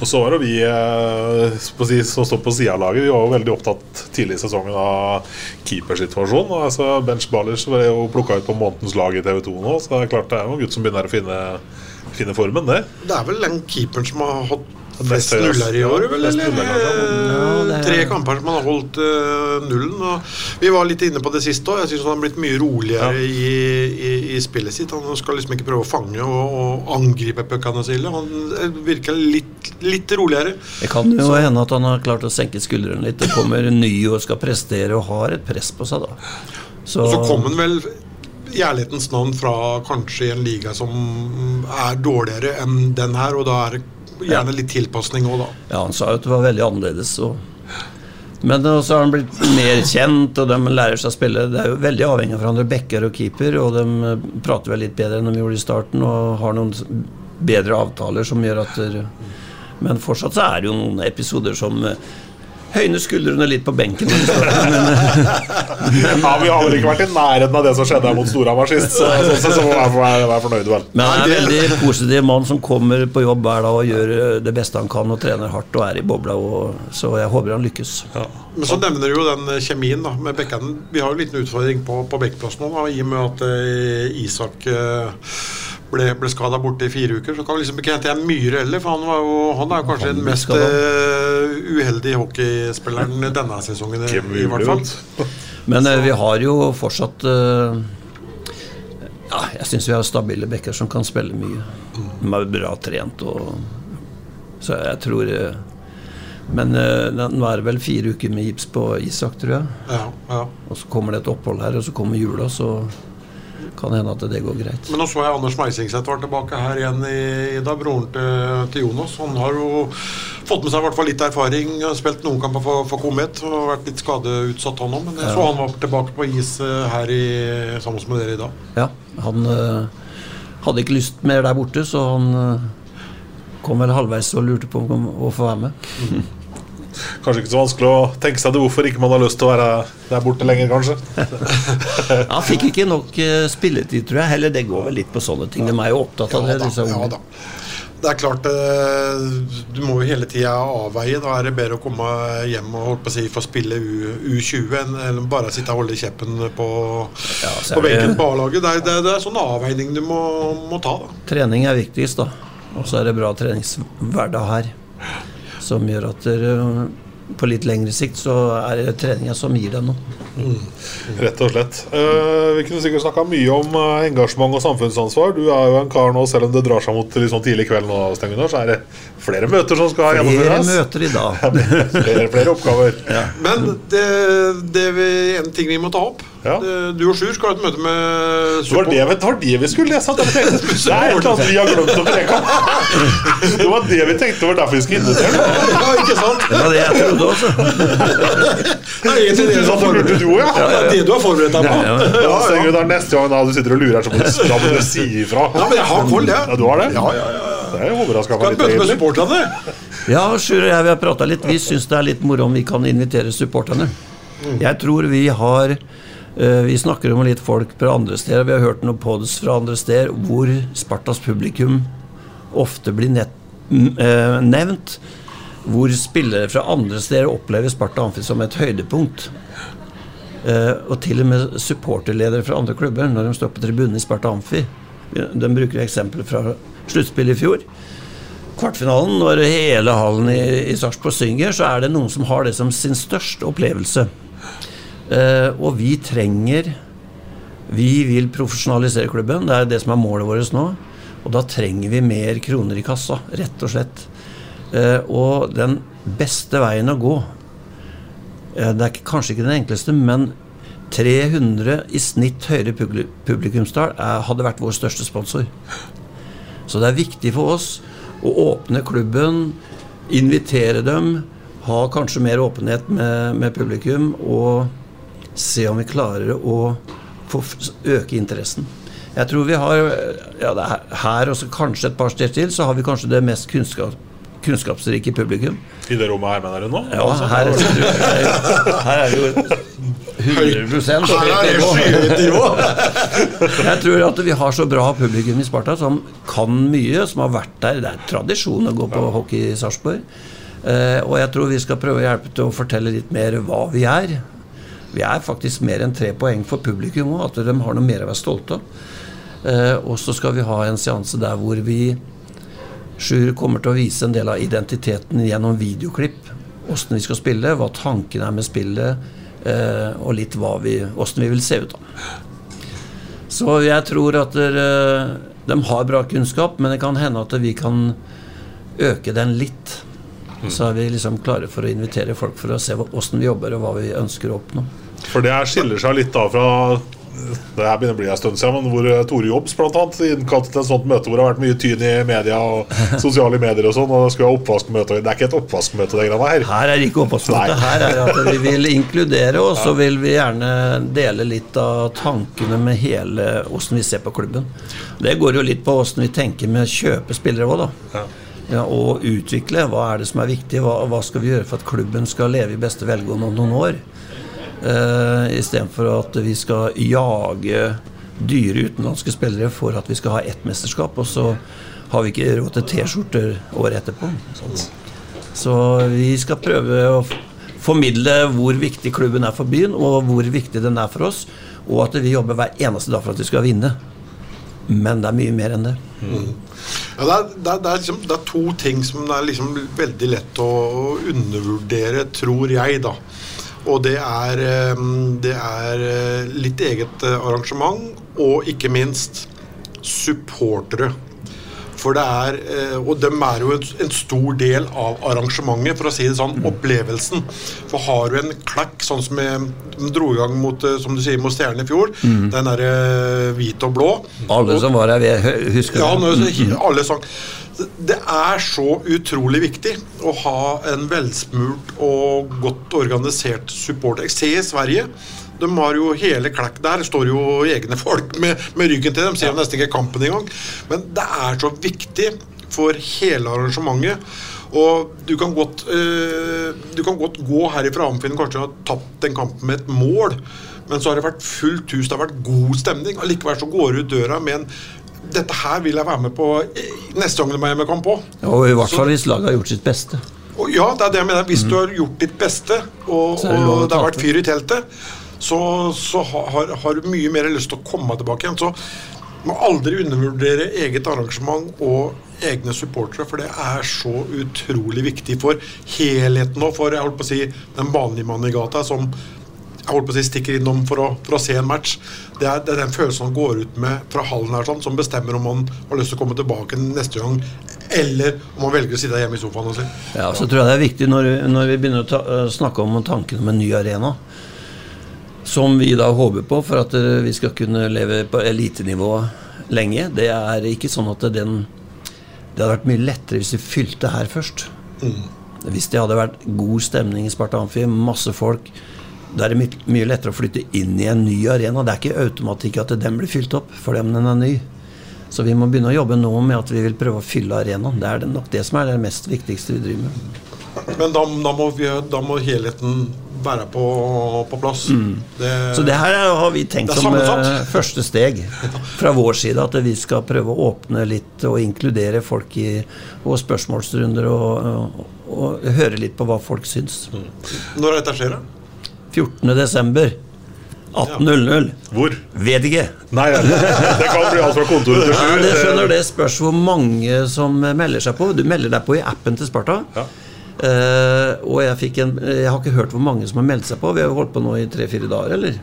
Og så var det vi eh, som står på sida av laget, vi var jo veldig opptatt tidlig i sesongen av keepersituasjonen. Altså, Bench Ballers ble jo plukka ut på månedens lag i TV 2 nå, så det er klart det er noen gutt som begynner å finne, finne formen, det. Det er vel den keeperen som har hatt Flest nuller i år, vel? Eller? Tre kamper som han har holdt uh, nullen. Og vi var litt inne på det siste òg. Jeg syns han har blitt mye roligere ja. i, i, i, spillet sitt. Han skal liksom ikke prøve å fange og, og angripe puckene sine. Han virker litt, litt, roligere. Det kan jo Så. hende at han har klart å senke skuldrene litt. Det kommer en ny og skal prestere og har et press på seg, da. Så, og så kom han vel i ærlighetens navn fra kanskje en liga som er dårligere enn den her, og da er det gjerne litt tilpasning òg, da. Ja, han sa jo at det var veldig annerledes. Og men så har han blitt mer kjent, og de lærer seg å spille. Det er jo veldig avhengig av hverandre, backer og keeper, og de eh, prater vel litt bedre enn de gjorde i starten, og har noen bedre avtaler som gjør at der, Men fortsatt så er det jo noen episoder som eh, høyne skuldrene litt på benken. Men, ja, vi har vel ikke vært i nærheten av det som skjedde mot Storhamar sist, så så, så, så må jeg være fornøyd, vel. Men han er en veldig positiv mann som kommer på jobb hver dag og gjør det beste han kan og trener hardt og er i bobla, og, så jeg håper han lykkes. Ja. Men så nevner du jo den kjemien da, med bekkene. Vi har jo en liten utfordring på, på bekkplass nå, da, i og med at uh, Isak uh, ble, ble skada borte i fire uker. Så kan vi liksom ikke hente igjen Myhre heller, for han, var jo, han er jo kanskje den mest uh, uheldige hockeyspilleren denne sesongen. i, i hvert fall. Men uh, vi har jo fortsatt uh, Ja, jeg syns vi har stabile bekker som kan spille mye. De er bra trent og Så jeg tror men nå er det vel fire uker med gips på Isak, tror jeg. Ja, ja. Og så kommer det et opphold her, og så kommer jula, så kan hende at det går greit. Men nå så jeg Anders Meisingseth var tilbake her igjen i, i dag, broren til, til, Jonas. Han har jo fått med seg i hvert fall litt erfaring. Spilt noen kamper for, for Komet og vært litt skadeutsatt, han òg. Men jeg ja. så han var tilbake på is eh, her i, sammen med dere i dag. Ja, han øh, hadde ikke lyst mer der borte, så han øh, kom vel halvveis og lurte på om å få være med. Mm. Kanskje ikke så vanskelig å tenke seg det hvorfor ikke man har lyst til å være der borte lenger, kanskje. Han fikk ikke nok eh, spilletid, tror jeg. Heller det går vel litt på sånne ting. De er jo opptatt av det. Da, Ja, da. Det er klart, eh, du må jo hele tida avveie. Da er det bedre å komme hjem og holdt på å si, få spille U, 20 enn bare sitte og holde kjeppen på, ja, på benken på A-laget. Det, det, det, er sånn avveining du må, må ta. Da. Trening er viktigst, da. Og så er det bra treningshverdag her som gjør at dere, på litt lengre sikt så er det treninga som gir deg noe. Mm. Rett og slett. Eh, vi kunne sikkert snakka mye om uh, engasjement og samfunnsansvar. Du er jo en kar nå, selv om det drar seg mot sånn tidlig kveld nå, Stengunar, så er det flere møter som skal gjennomføres. Flere møter i dag. flere, flere oppgaver. Ja. Men det, det er en ting vi må ta opp. Ja. Du og Sjur skal ha et møte med support. Det var det, var det vi skulle lese. Det, er et eller annet vi har glemt å preke om. Det var det vi tenkte var derfor vi skulle invitere Ja, ikke sant? Det var det jeg trodde også. Det er egentlig det du har forberedt deg på. Ja, det er det du har forberedt deg på. Ja, ja. ja, Neste gang da du sitter og lurer, så må du si ifra. Ja, men jeg har koll, jeg. Ja, du har det? Ja, ja, ja. Det er overraska meg litt. Skal møte med supporterne. Ja, Sjur og jeg vi har prata litt. Vi syns det er litt moro om vi kan invitere supporterne. Jeg tror vi har Eh, Vi snakker om litt folk fra andre steder. Vi har hørt noen pods fra andre steder hvor Spartas publikum ofte blir nett, m- eh, nevnt. Hvor spillere fra andre steder opplever Sparta Amfi som et høydepunkt. Eh, og til og med supporterledere fra andre klubber når de står på tribunen i Sparta Amfi. De bruker eksempler fra sluttspillet i fjor. Kvartfinalen, når hele hallen i, i Sarpsborg synger, så er det noen som har det som sin største opplevelse. Uh, og vi trenger Vi vil profesjonalisere klubben. Det er det som er målet vårt nå. Og da trenger vi mer kroner i kassa, rett og slett. Uh, og den beste veien å gå uh, Det er kanskje ikke den enkleste, men 300 i snitt høyere publikumstall hadde vært vår største sponsor. Så det er viktig for oss å åpne klubben, invitere dem, ha kanskje mer åpenhet med, med publikum og se om vi klarer å få øke interessen. Jeg tror vi har ja, det er her og så kanskje et par steder til, så har vi kanskje det mest kunnskap, kunnskapsrike publikum. I det rommet her, mener du nå? Ja, Altså, her, er- her er det jo 100 Her er det skyhøyt nivå. Jeg tror at vi har så bra publikum i Sparta som kan mye, som har vært der. Det er tradisjon å gå på hockey i Sarpsborg. Eh, og jeg tror vi skal prøve å hjelpe til å fortelle litt mer hva vi er. Vi er faktisk mer enn tre poeng for publikum òg, at de har noe mer å være stolte av. Eh, og så skal vi ha en seanse der hvor vi Sjur kommer til å vise en del av identiteten gjennom videoklipp. Åssen vi skal spille, hva tanken er med spillet, og litt hva vi, vi vil se ut. da. Så jeg tror at dere, de har bra kunnskap, men det kan hende at vi kan øke den litt. Så er vi liksom klare for å invitere folk for å se åssen vi jobber og hva vi ønsker å oppnå. For det skiller seg litt da fra Det her begynner å bli en stund siden, men hvor eh, Tore Jobbs blant annet innkalte til et sånt møte hvor det har vært mye tyn i media og sosiale medier og sånn, og det skulle være oppvaskmøte. Det er ikke et oppvaskmøte, det greiene her. Her er det ikke oppvaskmøte. Her er det at vi vil inkludere, og så vil vi gjerne dele litt av tankene med hele åssen vi ser på klubben. Det går jo litt på åssen vi tenker med å kjøpe spillere òg, da. Ja. Ja, og utvikle. Hva er det som er viktig? Hva, hva skal vi gjøre for at klubben skal leve i beste velgående om noen år? Uh, Istedenfor at vi skal jage dyre utenlandske spillere for at vi skal ha ett mesterskap, og så har vi ikke råd til T-skjorter året etterpå. Så vi skal prøve å formidle hvor viktig klubben er for byen, og hvor viktig den er for oss, og at vi jobber hver eneste dag for at vi skal vinne. Men det er mye mer enn det. Ja, det, er, det, er, det, er liksom, det er to ting som det er liksom veldig lett å undervurdere, tror jeg, da. Og det er, eh, det er eh, litt eget eh, arrangement, og ikke minst supportere. For det er, Og dem er jo en, stor del av arrangementet, for å si det sånn, opplevelsen. For har du en klekk, sånn som de dro i gang mot, som du sier, mot Stjernen i fjor, Mm. den derre hvit og blå Alle som var her, husker det. ja, nå, det. alle sang. Det er så utrolig viktig å ha en velsmurt og godt organisert support. Jeg ser i Sverige de har jo hele klekk Der står jo egne folk med, med ryggen til dem. Ser ja. nesten ikke kampen engang. Men det er så viktig for hele arrangementet. Og du kan godt, øh, du kan godt gå herifra Amfinn kanskje ha tapt den kampen med et mål. Men så har det vært fullt hus, det har vært god stemning. Allikevel så går du ut døra med en Dette her vil jeg være med på eh, neste gang det må hjemmekamp òg. Og i hvert fall hvis laget har gjort sitt beste. Og ja, det er det jeg mener. Hvis du har gjort ditt beste, og, det og det har vært fyr i teltet, så, så har, har du mye mer lyst til å komme tilbake igjen. Så må aldri undervurdere eget arrangement og egne supportere, for det er så utrolig viktig for helheten og for jeg holdt på å si, den vanlige mannen i gata som jeg holdt på å si stikker innom for å, for å se en match. Det er, det er den følelsen han går ut med fra hallen her sånn, som bestemmer om han har lyst til å komme tilbake neste gang, eller om han velger å sitte hjemme i sofaen og si. Ja, så tror jeg det er viktig når, når vi begynner å ta, øh, snakke om tanken om en ny arena, som vi da håper på for at øh, vi skal kunne leve på elitenivå lenge. Det er ikke sånn at den Det hadde vært mye lettere hvis vi fylte her først. Hvis det hadde vært god stemning i Sparta Amfi, masse folk, da er det my mye lettere å flytte inn i en ny arena. Det er ikke automatikk at den blir fylt opp fordi om den er ny. Så vi må begynne å jobbe nå med at vi vil prøve å fylle arenaen. Det er nok det som er det mest viktigste vi driver med. Men da, da, må vi, da må helheten være på, på plass. Det, Så det her er- har vi tenkt som eh, første steg fra vår side. At vi skal prøve å åpne litt og inkludere folk i og spørsmålsrunder og, og, og høre litt på hva folk syns. Når er dette skjer, da? 14. desember 18.00. Hvor? Vet ikke. Nei, det kan bli alt fra kontoret til Ja, sju. det skjønner Det spørs hvor mange som melder seg på. Du melder deg på i appen til Sparta. Ja. Uh, og jeg, en, jeg har ikke hørt hvor mange som har meldt seg på. Vi har jo holdt på nå i tre-fire dager, eller?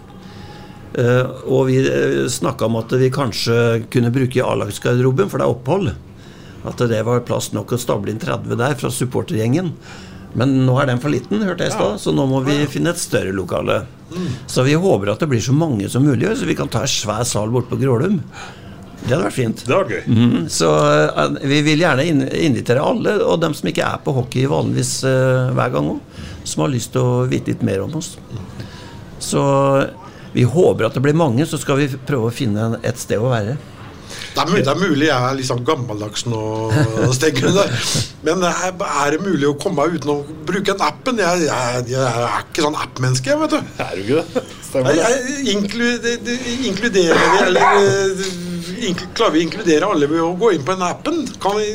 Uh, og vi uh, snakka om at vi kanskje kunne bruke A-lagsgarderoben, for det er opphold. At det var plass nok å stable inn 30 der fra supportergjengen. Men nå er den for liten, hørte jeg i stad, så nå må vi finne et større lokale. Så vi håper at det blir så mange som mulig, så vi kan ta en svær sal borte på Grålum. Det hadde vært fint. Det var gøy. Mhm, Så uh, vi vil gjerne in- invitere alle, og dem som ikke er på hockey vanligvis uh, hver gang òg, som har lyst til å vite litt mer om oss. Så vi håper at det blir mange, så skal vi prøve å finne et sted å være. Det er, mulig, det er mulig jeg er sånn gammeldags nå. Men er, det mulig å komme uten å bruke en appen? Jeg, jeg, jeg er ikke sånn app-menneske, vet du. Er du ikke det? Stemmer det? inklu, inkluderer vi, eller inkl, Klarer vi å inkludere alle ved å gå inn på den appen? Kan vi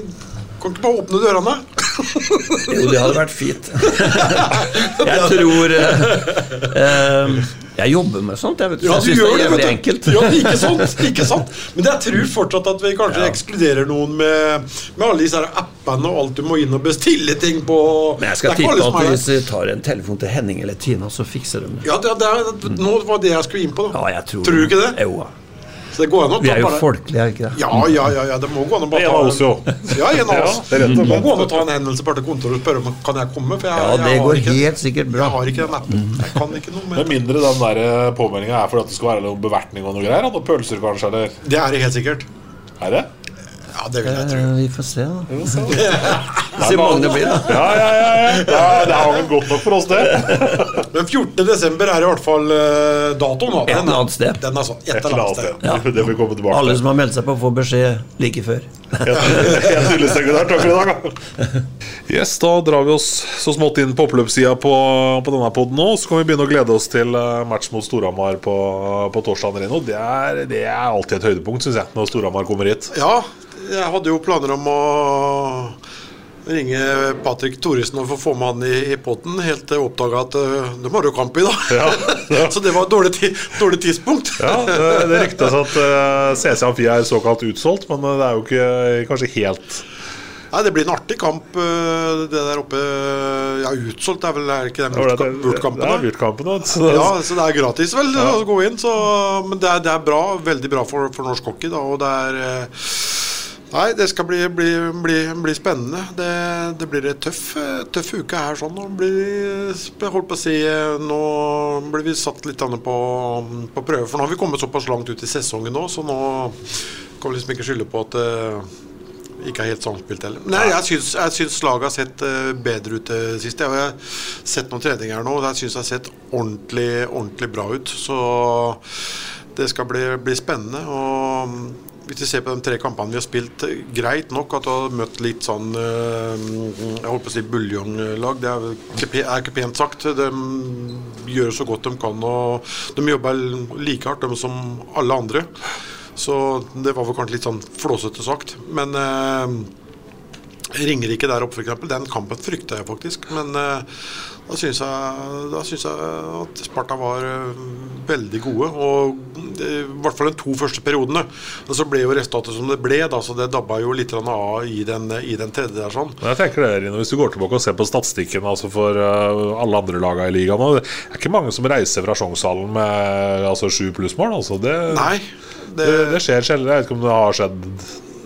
kan ikke bare åpne dørene? Jo, det hadde vært fint. jeg tror eh, eh, Jeg jobber med sånt, jeg vet. Ja, jeg syns det er det, jævlig enkelt. Ja, ikke sant, ikke sant. Men jeg tror fortsatt at vi kanskje ekskluderer noen med, med alle disse appene og alt du må inn og bestille ting på. Men jeg skal Det tippe at hvis vi tar en telefon til Henning eller Tina, så fikser de det. Ja, det, det er, nå var det jeg skulle inn på. Da. Ja, tror Tror du ikke det? Jo, ja. Så det går an å Vi er jo bare folkelige, er vi ikke det? Ja, ja, ja, ja, det må gå an å bare En av oss, jo. Ja, en av oss. det må gå an å ta en hendelse på kontoret og spørre om kan jeg komme. For jeg, Ja, det jeg går ikke, helt sikkert bra. Jeg har ikke den appen. Jeg kan ikke noe Med med mindre den der påmeldinga er fordi at det skal være noe bevertning og noe greier. Noen pølser kanskje, eller Det er det helt sikkert. Er det? Ja, det vil jeg tro. Eh, Vi får se, da. Se Magne mange det blir, da. Ja, ja, ja. ja. ja det er vel godt nok for oss, det. Men 14. desember er i hvert fall eh, datoen. da. Et er- eller annet sted. Den er sånn, et eller annet sted. Ja. Det vil komme tilbake Alle som har meldt seg på, får beskjed like før. Helt illestengt der. Takk for i dag, da. Yes, da drar vi oss så smått inn på oppløpssida på, på denne poden nå. Så kan vi begynne å glede oss til eh, match mot Storhamar på, på torsdag. Det er, det er alltid et høydepunkt, syns jeg, når Storhamar kommer hit. Ja, jeg hadde jo planer om å ringe Patrick Thoresen og få få med han i, i potten, helt til jeg oppdaga at uh, de har jo kamp i dag. Ja, ja. Så det var et dårlig, dårlig tidspunkt. Ja, Det, det ryktes at uh, CC Amfi er såkalt utsolgt, men eh, det er jo ikke kanskje helt Nei, Det blir en artig kamp, det der oppe. Ja, utsolgt er vel er ikke Ja, da? Wurt-kampen, da. Så Ja, så det er gratis vel å gå inn. Så, men det er, det er bra, veldig bra for, for norsk hockey. Da, og det er eh, Nei, det skal bli, bli, bli, bli spennende. Det, det blir en tøff, eh, tøff uke her. sånn. Nå blir, holdt på å si, eh, nå blir vi satt litt på, på prøve. For nå har vi kommet såpass langt ut i sesongen nå, så nå kan vi liksom ikke skylde på at det ikke er helt samspilt heller. Nei, jeg syns, jeg syns laget har sett eh, bedre ut det siste. Jeg har sett noen treninger nå, og jeg syns det har sett ordentlig, ordentlig bra ut. Så det skal bli, bli spennende. og hvis vi ser på de tre kampene vi har spilt, greit nok at du har møtt litt sånn eh, Jeg holdt på å si buljonglag. Det er ikke pent sagt. De gjør så godt de kan, og de jobber like hardt de som alle andre. Så det var vel kanskje litt sånn flåsete sagt. Men eh, Ringerike der oppe, f.eks. Den kampen frykta jeg faktisk. Men eh, da syns jeg, jeg at Sparta var eh, veldig gode. Og eh, i hvert fall de to første periodene. Og så ble jo resultatet som det ble, da, så det dabba jo litt av i den, i den tredje der. sånn. Jeg tenker det, Rino, Hvis du går tilbake og ser på statistikken altså for alle andre lagene i ligaen Det er ikke mange som reiser fra Sjongshallen med altså, sju plussmål. Altså, det, Nei. det, det skjer sjelden. Jeg vet ikke om det har skjedd.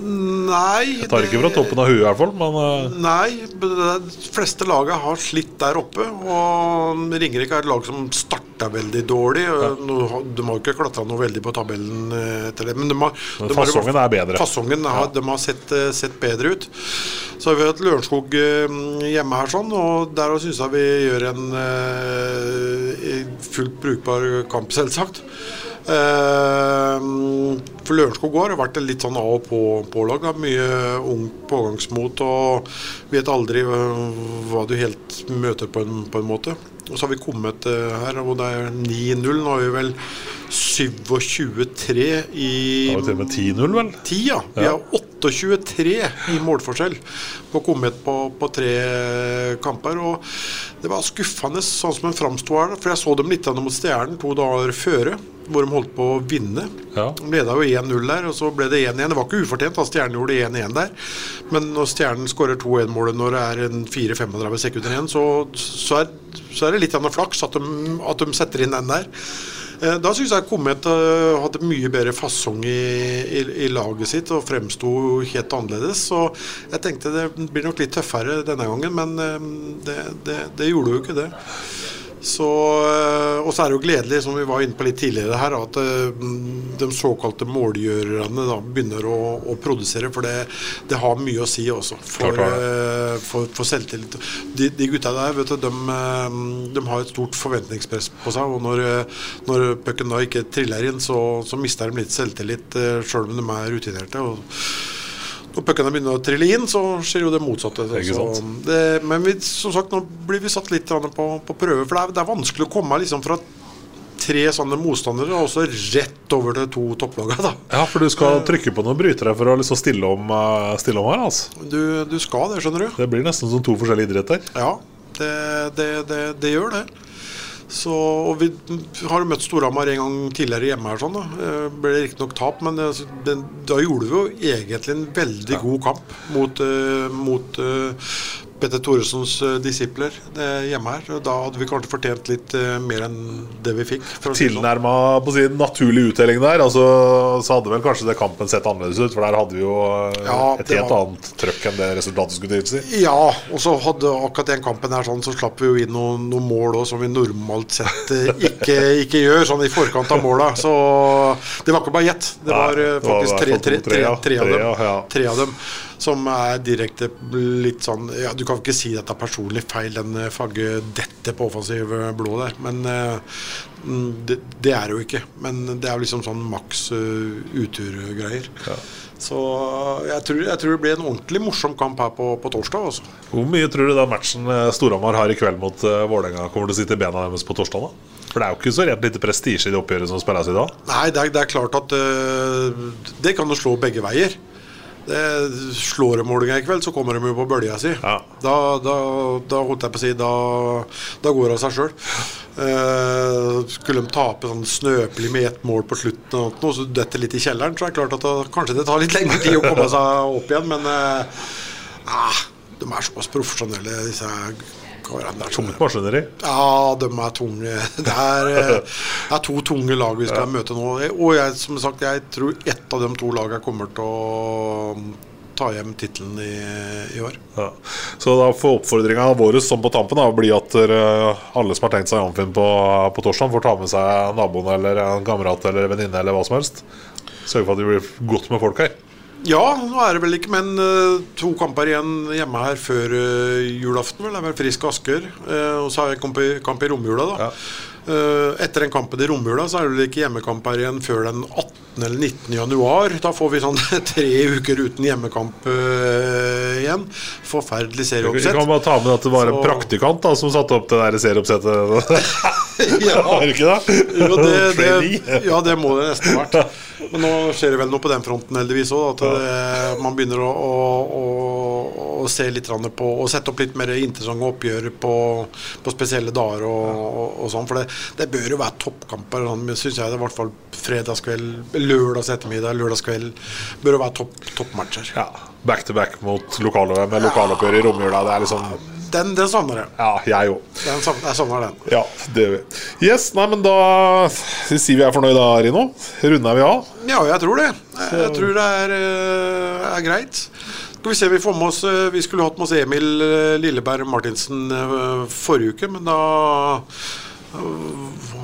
Nei Jeg tar ikke fra toppen av huet, i hvert fall. Men uh, Nei, de fleste lagene har slitt der oppe. Og Ringerike er et lag som starta veldig dårlig. Ja. De har ikke klatra noe veldig på tabellen eh, etter det. Men, de har, Men de har- fasongen er bedre. Fasongen har, de har sett, eh, sett bedre ut. Så har vi hatt Lørenskog eh, hjemme her, sånn, og der syns jeg vi gjør en eh, fullt brukbar kamp, selvsagt. Eh, for Lørenskog har vært et litt sånn av og på-lag. Mye ungt pågangsmot og vet aldri eh, hva du helt møter på en, på en måte. Og så har vi kommet eh, her, og det er 9-0. Nå har vi vel 27-3 i Det var til og med 10-0, vel? 10, ja. Vi Ja. har 28-3 i målforskjell på å komme på, på tre kamper. Og det var skuffende sånn som de framsto her. For jeg så dem litt mot Stjernen to dager føre, hvor de holdt på å vinne. Ja. De leda jo 1-0 der, og så ble det 1-1. Det var ikke ufortjent at Stjernen gjorde 1-1 der. Men når Stjernen skårer 2-1-målet når det er 4-35 sekunder igjen, så, så, er, så er det litt flaks at de, at de setter inn den der. Eh, Da syns jeg Komet eh, hadde mye bedre fasong i, i, i laget sitt og fremsto helt annerledes. Så jeg tenkte det blir nok litt tøffere denne gangen, men eh, det, det, det gjorde jo ikke det. Så, eh, og så er det jo gledelig, som vi var inne på litt tidligere her, at eh, de såkalte målgjørerne da begynner å, å produsere. For det, det har mye å si også for, eh, for, for selvtillit. De, de gutta der vet du, de, de har et stort forventningspress på seg. Og når, når pucken da ikke triller inn, så, så mister de litt selvtillit, sjøl om de er rutinerte. Og, når puckene begynner å trille inn, så skjer jo det motsatte. Så det, men vi, som sagt, nå blir vi satt litt på, på prøve. For det er, det er vanskelig å komme liksom fra tre sånne motstandere og så rett over til to topplagene. da. Ja, for du skal trykke på noen brytere for å liksom stille om, eh, stille om her, altså. Du, du skal det, skjønner du. Det blir nesten som to forskjellige idretter. Ja, det, det, det, det gjør det. Så, og vi har møtt Storhamar en gang tidligere hjemme her. sånn da. Eh, Ble riktignok tap, men det, det, da gjorde vi jo egentlig en veldig god kamp mot, eh, mot eh, Petter Thoresens eh, disipler eh, hjemme her. Og Da hadde vi kanskje fortjent litt eh, mer enn det vi fikk. sånn. Tilnærma på sin si, naturlig uttelling der, altså, så hadde vel kanskje det kampen sett annerledes ut. For der hadde vi jo Ja, et helt var- annet trøkk enn det resultatet skulle tilsi. Ja, og så hadde akkurat den kampen her sånn, så slapp vi jo inn noen, noen mål også, som vi normalt sett ikke, ikke gjør, sånn i forkant av måla. Så det var ikke bare gjett. Det Nei, var det var i faktisk tre, tre, tre, tre, av dem, ja. tre av dem som er direkte litt sånn Ja, du kan ikke si at det er personlig feil, den eh, Fagge detter på offensiv eh, blå der. Men eh, mm, det, det er det jo ikke. Men det er jo liksom sånn maks uturgreier. Så jeg tror, jeg tror det blir en ordentlig morsom kamp her på, på torsdag. Også. Hvor mye tror du den matchen Storhamar har i kveld mot uh, Vålerenga, kommer til å sitte i bena deres på torsdag? da? For det er jo ikke så rent lite prestisje i det oppgjøret som spilles i dag. Nei, det er, det er klart at uh, det kan jo slå begge veier. Det Slår de målinga i kveld, så kommer de jo på bølga si. Da, da, da holdt jeg på å si Da, da går det av seg sjøl. skulle de tape sånn snøpelig med ett mål på slutten, og noe, så detter litt i kjelleren, så er det klart at da, kanskje det tar litt lengre tid å komme seg opp igjen. Men øh, ah, de er såpass profesjonelle, disse er Tungt maskineri. Ja, de er tunge. Det er, eh, det er to tunge lag vi skal møte nå. Og jeg, som sagt, jeg tror ett av de to lagene kommer til å ta hjem tittelen i, i år. Ja. Så da får oppfordringa vår som på tampen da, bli at alle som har tenkt seg Amfinn på, på torsdag, får ta med seg naboen eller en kamerat eller venninne eller hva som helst. Sørge for at det blir godt med folk her. Ja, nå er det vel ikke, men eh, to kamper igjen hjemme her før eh, julaften. vel, Det er vel Frisk Asker. eh, og så har jeg kamp i, kamp i romjula, da. Ja. etter den kampen i romjula så er det vel ikke hjemmekamp her igjen før den 18. eller 19. januar. Da får vi sånn tre uker uten hjemmekamp eh, igjen. Forferdelig Vi serieoppsett. kan bare ta med at det var en Så- praktikant da, som satte opp det der serieoppsettet. Ja. Var det ikke det? Jo, det, det, ja, det må det nesten vært. Men nå skjer det vel noe på den fronten, heldigvis òg. At det, man begynner å, å, å, å se litt på Og sette opp litt mer interessante oppgjør på, på spesielle dager og, og, og sånn. For det, det bør jo være toppkamper. Sånn, syns jeg det. I hvert fall fredagskveld, lørdags ettermiddag, lørdagskveld. Bør jo være topp, toppmatcher. Ja, Back to back mot lokale, med lokaloppgjør i romjula. Det er liksom Den, den savner jeg. Ja, jeg òg. Jeg savner den. Ja, det gjør vi. Yes, nei, men da sier vi er fornøyd da, Rino. Runder vi av? Ja, jeg tror det. Jeg, jeg tror det er, eh, er greit. Skal vi se, vi får med oss eh, Vi skulle hatt med oss Emil eh, Lilleberg Martinsen forrige uke, men da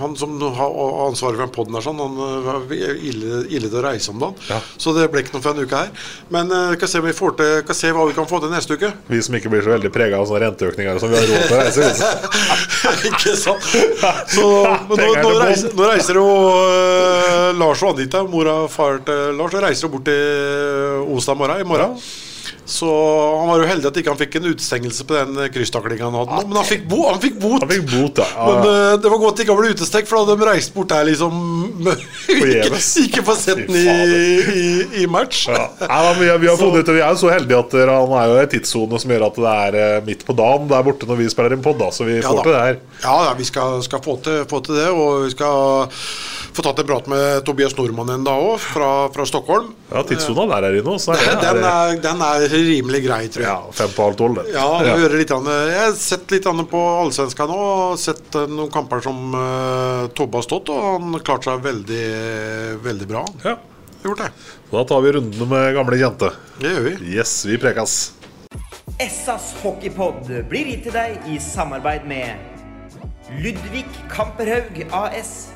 han som har ansvaret for den poden, sånn, han eh, var ille, ille til å reise om dagen. Så det ble ikke noe for en uke her. Men eh, vi kan se, om vi får til, kan se hva vi kan få til neste uke. Vi som ikke blir så veldig prega av sånne renteøkninger som vi har råd til å reise. ikke sant? Så, men nå, nå, reiser, nå reiser jo uh, Lars og Anita, mora og far til Lars, og reiser jo bort til morgen i morgen. Så han var jo heldig at ikke han fikk en utestengelse på den krysstaklinga han hadde nå. Men han fikk, bo, han fikk bot! Han fikk bot, ja. Men uh, det var godt ikke han ble utestengt, for da hadde de reist bort der liksom ikke, ikke få sett den i, i, i match. Ja. Nei, men vi, vi har funnet ut, vi er jo så heldige at uh, han er jo i tidssone som gjør at det er midt på dagen der borte når vi spiller inn pod, så vi Ja får da. til det her. Ja, ja, vi skal, skal få, til, få til det. Og vi skal få tatt en prat med Tobias Nordmann en dag òg, fra, fra Stockholm. Ja, tidssona der er inne, så er det, Den er, er, den er rimelig grei, tror jeg. ja, fem på halv tolv. det. Ja, hører litt, grann- jeg har sett litt på Allsvenskan nå. og Sett eh, noen kamper som uh, Tobbe har stått, og han klarte seg veldig, veldig bra. Ja. Gjort det. Så da tar vi rundene med gamle kjente. Det gjør vi. Yes, vi prekas. Essas hockeypod blir gitt til deg i samarbeid med Ludvig Kamperhaug AS.